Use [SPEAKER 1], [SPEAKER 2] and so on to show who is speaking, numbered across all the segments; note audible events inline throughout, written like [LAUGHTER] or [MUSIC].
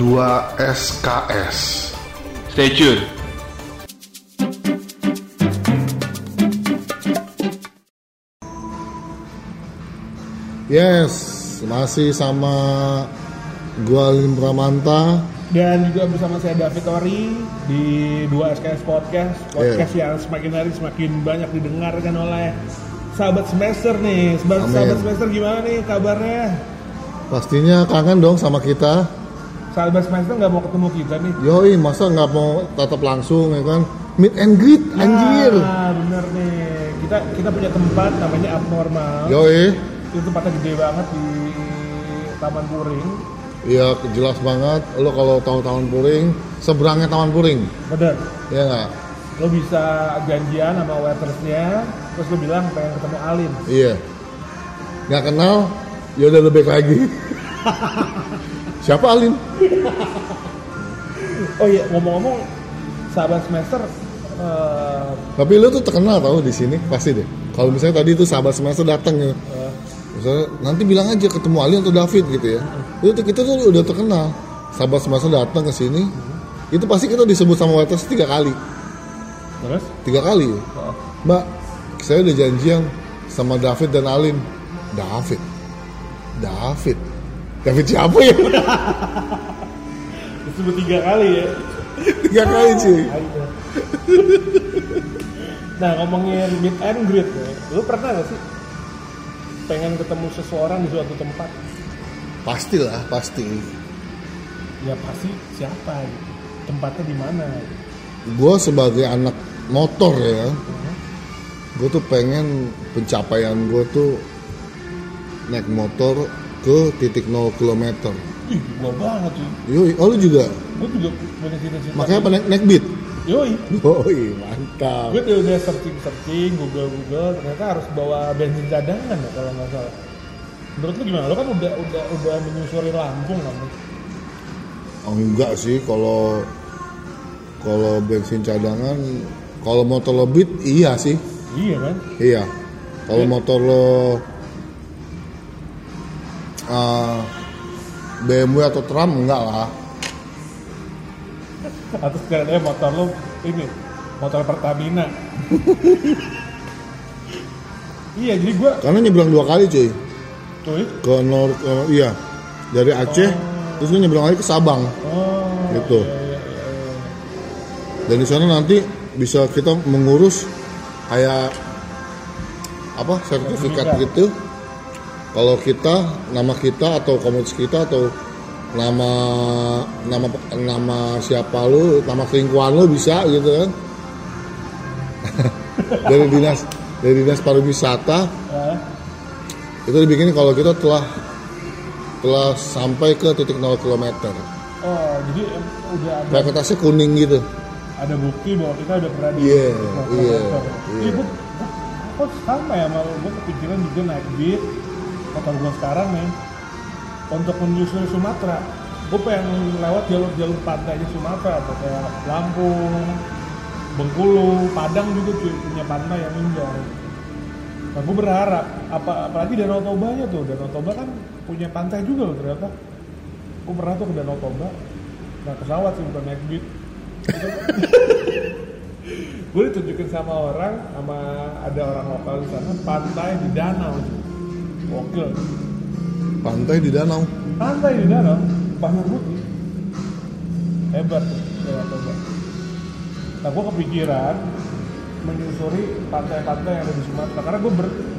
[SPEAKER 1] 2 SKS.
[SPEAKER 2] Stay tune.
[SPEAKER 3] Yes, masih sama gua Lim Pramanta.
[SPEAKER 4] Dan juga bersama saya David Ori di 2 SKS Podcast Podcast
[SPEAKER 3] Iya.
[SPEAKER 4] yang semakin hari semakin banyak didengarkan oleh sahabat semester nih Sahabat,
[SPEAKER 3] Amin.
[SPEAKER 4] sahabat semester gimana nih kabarnya?
[SPEAKER 3] Pastinya kangen dong sama kita.
[SPEAKER 4] Sahabat semester nggak mau ketemu kita nih
[SPEAKER 3] Yoi, masa nggak mau tatap langsung ya kan? Meet and greet, anjir.
[SPEAKER 4] Nah bener nih Kita kita punya tempat namanya Abnormal
[SPEAKER 3] Yoi,
[SPEAKER 4] Itu tempatnya gede banget di Taman Puring
[SPEAKER 3] iya jelas banget. Lo kalau tahu Taman Puring, seberangnya Taman Puring,
[SPEAKER 4] Bener
[SPEAKER 3] ya nggak?
[SPEAKER 4] Lo bisa janjian sama waitersnya Terus lo bilang pengen ketemu Alin
[SPEAKER 3] Iya. Nggak kenal, ya udah lebih lagi. [LAUGHS] Siapa Alin? [LAUGHS]
[SPEAKER 4] Oh iya ngomong-ngomong sahabat semester eh,
[SPEAKER 3] Tapi lu tuh terkenal tau di sini pasti deh. Kalau misalnya tadi tuh sahabat semester datang ya, misalnya nanti bilang aja ketemu Ali atau David gitu ya. Itu tuh kita tuh udah terkenal. Sahabat semester datang ke sini, itu pasti kita disebut sama waiters tiga kali,
[SPEAKER 4] terus
[SPEAKER 3] tiga kali. Ya. Mbak, saya udah janjian sama David dan Alin. David, David, David siapa ya? [LAUGHS]
[SPEAKER 4] disebut tiga kali ya.
[SPEAKER 3] tiga kali.
[SPEAKER 4] Ayo. nah ngomongin meet and greet ya, lu pernah gak sih pengen ketemu seseorang di suatu tempat?
[SPEAKER 3] Pastilah, pasti.
[SPEAKER 4] Ya pasti siapa gitu. Tempatnya di mana? gitu.
[SPEAKER 3] gue sebagai anak motor ya gue tuh pengen pencapaian gue tuh naik motor ke titik 0 km
[SPEAKER 4] Ih, gua banget sih.
[SPEAKER 3] yoi oh lu juga
[SPEAKER 4] Gue juga punya cita-cita.
[SPEAKER 3] makanya apa naik, naik beat
[SPEAKER 4] Yoi.
[SPEAKER 3] yoi mantap
[SPEAKER 4] Gue tuh udah searching-searching, Google-Google, ternyata harus bawa bensin cadangan ya kalau nggak salah. Menurut lu gimana? Lu kan udah udah udah menyusuri Lampung kan?
[SPEAKER 3] oh, enggak sih kalau kalau bensin cadangan kalau motor lo beat iya sih
[SPEAKER 4] Iya kan?
[SPEAKER 3] iya kalau motor lo ah, BMW atau tram enggak lah
[SPEAKER 4] Atau sekalian motor lu ini motor Pertamina. [LAUGHS] iya, jadi gua
[SPEAKER 3] karena nyebrang dua kali cuy
[SPEAKER 4] cuy.
[SPEAKER 3] ke Nor ke- iya dari Aceh terus gue nyebrang lagi ke Sabang
[SPEAKER 4] Oh.
[SPEAKER 3] gitu
[SPEAKER 4] iya, iya, iya.
[SPEAKER 3] dan di sana nanti bisa kita mengurus kayak apa Sertifikat. gitu kalau kita nama kita atau komunitas kita atau nama nama nama siapa lu nama selingkuhan lu bisa gitu kan. [LAUGHS] Dari dinas dari dinas pariwisata.
[SPEAKER 4] Hah?
[SPEAKER 3] itu dibikin kalau kita telah telah sampai ke titik 0 km
[SPEAKER 4] Oh, jadi em, udah ada
[SPEAKER 3] kertasnya kuning gitu.
[SPEAKER 4] Ada bukti bahwa kita udah pernah di
[SPEAKER 3] Iya,
[SPEAKER 4] motor-
[SPEAKER 3] iya, iya.
[SPEAKER 4] Iya, gua, kok sama ya malu gue kepikiran juga naik beat motor gue sekarang nih untuk menyusul Sumatera gue pengen lewat jalur-jalur pantainya Sumatera atau kayak Lampung Bengkulu Padang juga cuy punya pantai yang indah nah gue berharap apa apalagi Danau Tobanya tuh. Danau Toba kan punya pantai juga loh ternyata. Gue pernah tuh ke Danau Toba. Nah pesawat sih bukan naik beat gue ditunjukin sama orang sama ada orang lokal di sana pantai di danau. Gokil.
[SPEAKER 3] pantai di danau
[SPEAKER 4] Pantai di danau, pasir putih. Hebat tuh, Toba. Nah gue kepikiran menyusuri pantai-pantai yang ada di Sumatera karena gue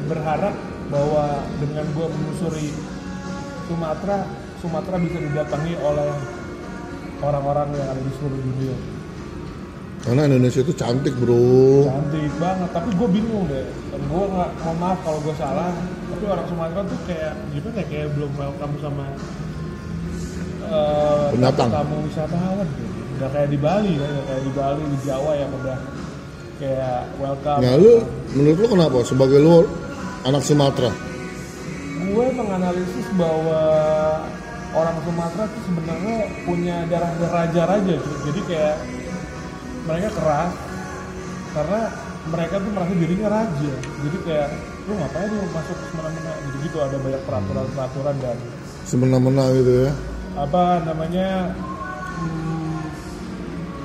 [SPEAKER 4] berharap bahwa dengan gue menyusuri Sumatera, Sumatera bisa didatangi oleh orang-orang yang ada di seluruh dunia.
[SPEAKER 3] Karena Indonesia itu cantik bro.
[SPEAKER 4] Cantik banget. Tapi gue bingung deh. Gue nggak mau maaf kalau gue salah. Tapi orang Sumatera tuh kayak gimana ya, kayak belum welcome sama eh,
[SPEAKER 3] Pendatang.
[SPEAKER 4] tamu wisatawan. Gitu nggak kayak di Bali kan? Nggak kayak di Bali di Jawa yang udah kayak welcome.
[SPEAKER 3] Nah lu menurut lu kenapa? Sebagai lu anak Sumatera?
[SPEAKER 4] Gue menganalisis bahwa orang Sumatera tuh sebenarnya punya darah raja-raja jadi kayak mereka keras karena mereka tuh merasa dirinya raja jadi kayak lu ngapain lu masuk semena-mena? Gitu gitu ada banyak peraturan-peraturan dan
[SPEAKER 3] semena-mena gitu ya?
[SPEAKER 4] apa namanya hmm,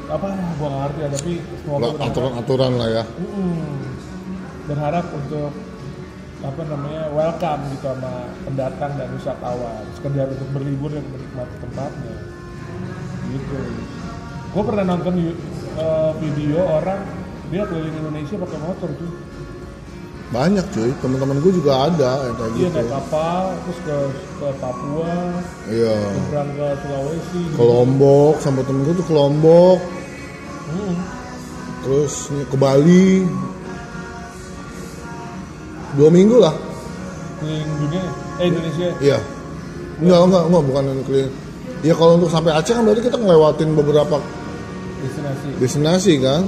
[SPEAKER 4] apa gua nggak ngerti ya tapi semoga
[SPEAKER 3] Lah,
[SPEAKER 4] berharap,
[SPEAKER 3] aturan-aturan lah ya.
[SPEAKER 4] Mm-mm. berharap untuk apa namanya welcome gitu sama pendatang dan wisatawan. Sekedar untuk berlibur dan menikmati tempatnya. Gitu gue pernah nonton eh, video orang dia keliling Indonesia pakai motor tuh
[SPEAKER 3] banyak cuy. Teman-teman gue juga ada yang kayak
[SPEAKER 4] dia
[SPEAKER 3] gitu.
[SPEAKER 4] naik kapal terus ke ke Papua
[SPEAKER 3] iya.
[SPEAKER 4] nyebrang ke Sulawesi.
[SPEAKER 3] Ke Lombok sampai temen gue tuh ke Lombok.
[SPEAKER 4] Mm-mm.
[SPEAKER 3] terus ke Bali. Dua minggu lah.
[SPEAKER 4] Keliling dunia eh Indonesia
[SPEAKER 3] iya. Enggak enggak enggak. Bukan keliling. Ya kalau untuk sampai Aceh kan berarti kita ngelewatin beberapa
[SPEAKER 4] destinasi
[SPEAKER 3] destinasi kan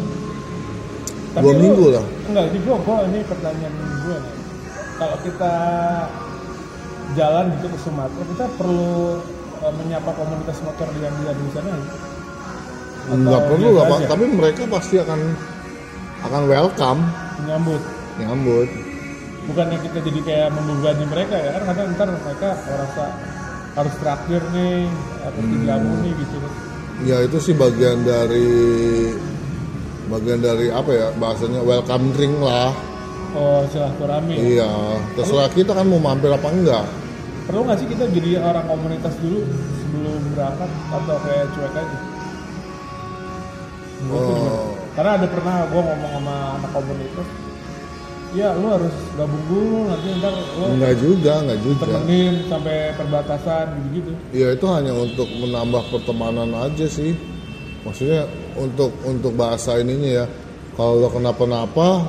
[SPEAKER 4] Tapi
[SPEAKER 3] dua
[SPEAKER 4] lu-
[SPEAKER 3] minggu lah
[SPEAKER 4] Enggak, di gua ini pertanyaan gue nih. Kalau kita jalan gitu ke Sumatera, kita perlu eh, menyapa komunitas motor yang dia di sana. ya?
[SPEAKER 3] Nggak perlu lah pak tapi mereka pasti akan akan welcome
[SPEAKER 4] Menyambut.
[SPEAKER 3] nyambut
[SPEAKER 4] Bukannya kita jadi kayak membebani mereka ya kan kadang ntar mereka merasa harus traktir nih atau
[SPEAKER 3] Hmm.
[SPEAKER 4] dijamu nih gitu.
[SPEAKER 3] Ya itu sih bagian dari bagian dari apa ya bahasanya welcome drink lah
[SPEAKER 4] Oh silaturahmi. ya.
[SPEAKER 3] iya terserah kita kan mau mampir apa enggak
[SPEAKER 4] Perlu nggak sih kita jadi orang komunitas dulu sebelum berangkat atau kayak cuek aja?
[SPEAKER 3] Oh.
[SPEAKER 4] Karena ada pernah gue ngomong sama anak komunitas, ya lu harus gabung dulu nanti ntar lu
[SPEAKER 3] enggak juga enggak juga.
[SPEAKER 4] temenin sampai perbatasan gitu-gitu.
[SPEAKER 3] ya itu hanya untuk menambah pertemanan aja sih. Maksudnya untuk untuk bahasa ininya ya. Kalau lo kenapa-napa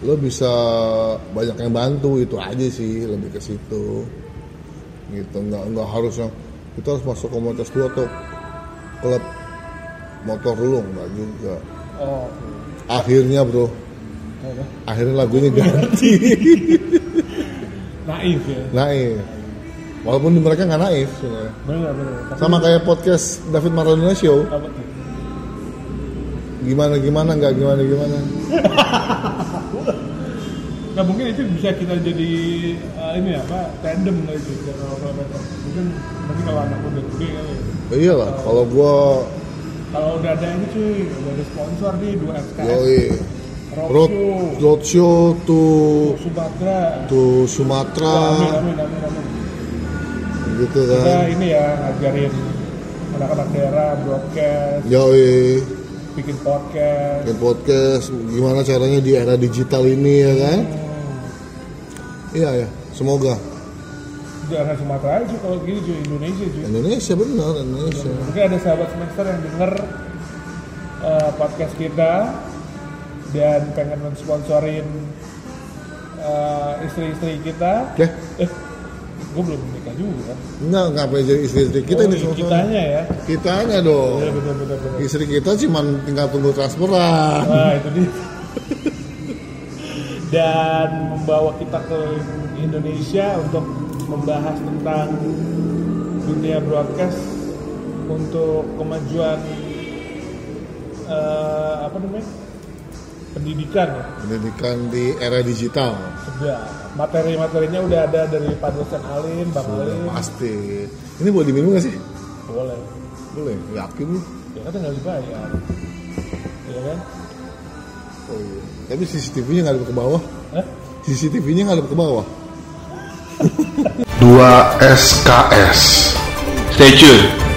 [SPEAKER 3] lo bisa banyak yang bantu itu aja sih lebih ke situ. Gitu nggak nggak harus yang kita harus masuk komunitas dulu atau klub motor dulu nggak juga.
[SPEAKER 4] Oh,
[SPEAKER 3] akhirnya bro. Akhirnya lagunya ganti [LAUGHS]
[SPEAKER 4] naif ya.
[SPEAKER 3] naif walaupun di mereka nggak naif sebenarnya
[SPEAKER 4] Bener bener. Tapi
[SPEAKER 3] sama kayak podcast David Maradona Show
[SPEAKER 4] apa tuh?
[SPEAKER 3] gimana gimana nggak gimana gimana [LAUGHS]
[SPEAKER 4] Nah mungkin itu bisa kita jadi eh, ini apa tandem lah itu kalau mungkin nanti kalau anak udah gede kali ya.
[SPEAKER 3] Ya iyalah kalau gua
[SPEAKER 4] Kalau udah ada ini cuy, udah ada sponsor nih dua SKS,
[SPEAKER 3] yoi road
[SPEAKER 4] Roadshow,
[SPEAKER 3] to
[SPEAKER 4] Sumatera.
[SPEAKER 3] to
[SPEAKER 4] Wah, Amin,
[SPEAKER 3] Sumatera
[SPEAKER 4] amin, amin, amin.
[SPEAKER 3] gitu
[SPEAKER 4] Kita
[SPEAKER 3] kan
[SPEAKER 4] ini ya ngajarin anak-anak daerah broadcast,
[SPEAKER 3] yoi.
[SPEAKER 4] Bikin podcast.
[SPEAKER 3] bikin podcast gimana caranya di era digital ini ya kan?
[SPEAKER 4] Hmm,
[SPEAKER 3] iya ya. Semoga.
[SPEAKER 4] Jangan Sumatera aja kalau gini cuy, Indonesia cuy.
[SPEAKER 3] Indonesia benar Indonesia.
[SPEAKER 4] Mungkin ada sahabat semester yang denger eh, podcast kita dan pengen mensponsorin eh, istri-istri kita.
[SPEAKER 3] oke
[SPEAKER 4] Eh, gue belum menikah juga kan?
[SPEAKER 3] enggak ngapain jadi istri-istri kita
[SPEAKER 4] Oh,
[SPEAKER 3] ini semua
[SPEAKER 4] kitanya ya.
[SPEAKER 3] kitanya dong
[SPEAKER 4] Iya betul betul betul.
[SPEAKER 3] istri kita cuman tinggal tunggu transferan
[SPEAKER 4] Nah itu dia. Dan membawa kita ke Indonesia untuk membahas tentang dunia broadcast untuk kemajuan eh, apa namanya pendidikan ya.
[SPEAKER 3] pendidikan di era digital
[SPEAKER 4] Sudah materi-materinya udah ada dari Pak dosen Alin, Bang Alin.
[SPEAKER 3] pasti ini boleh diminum gak sih
[SPEAKER 4] Boleh.
[SPEAKER 3] boleh yakin lu
[SPEAKER 4] Ya kan tinggal dibayar. Iya kan?
[SPEAKER 3] oh, iya. tapi CCTV-nya nggak ada ke bawah
[SPEAKER 4] Hah?
[SPEAKER 3] CCTV-nya nggak ada ke bawah
[SPEAKER 1] 2 SKS
[SPEAKER 2] Stay tuned.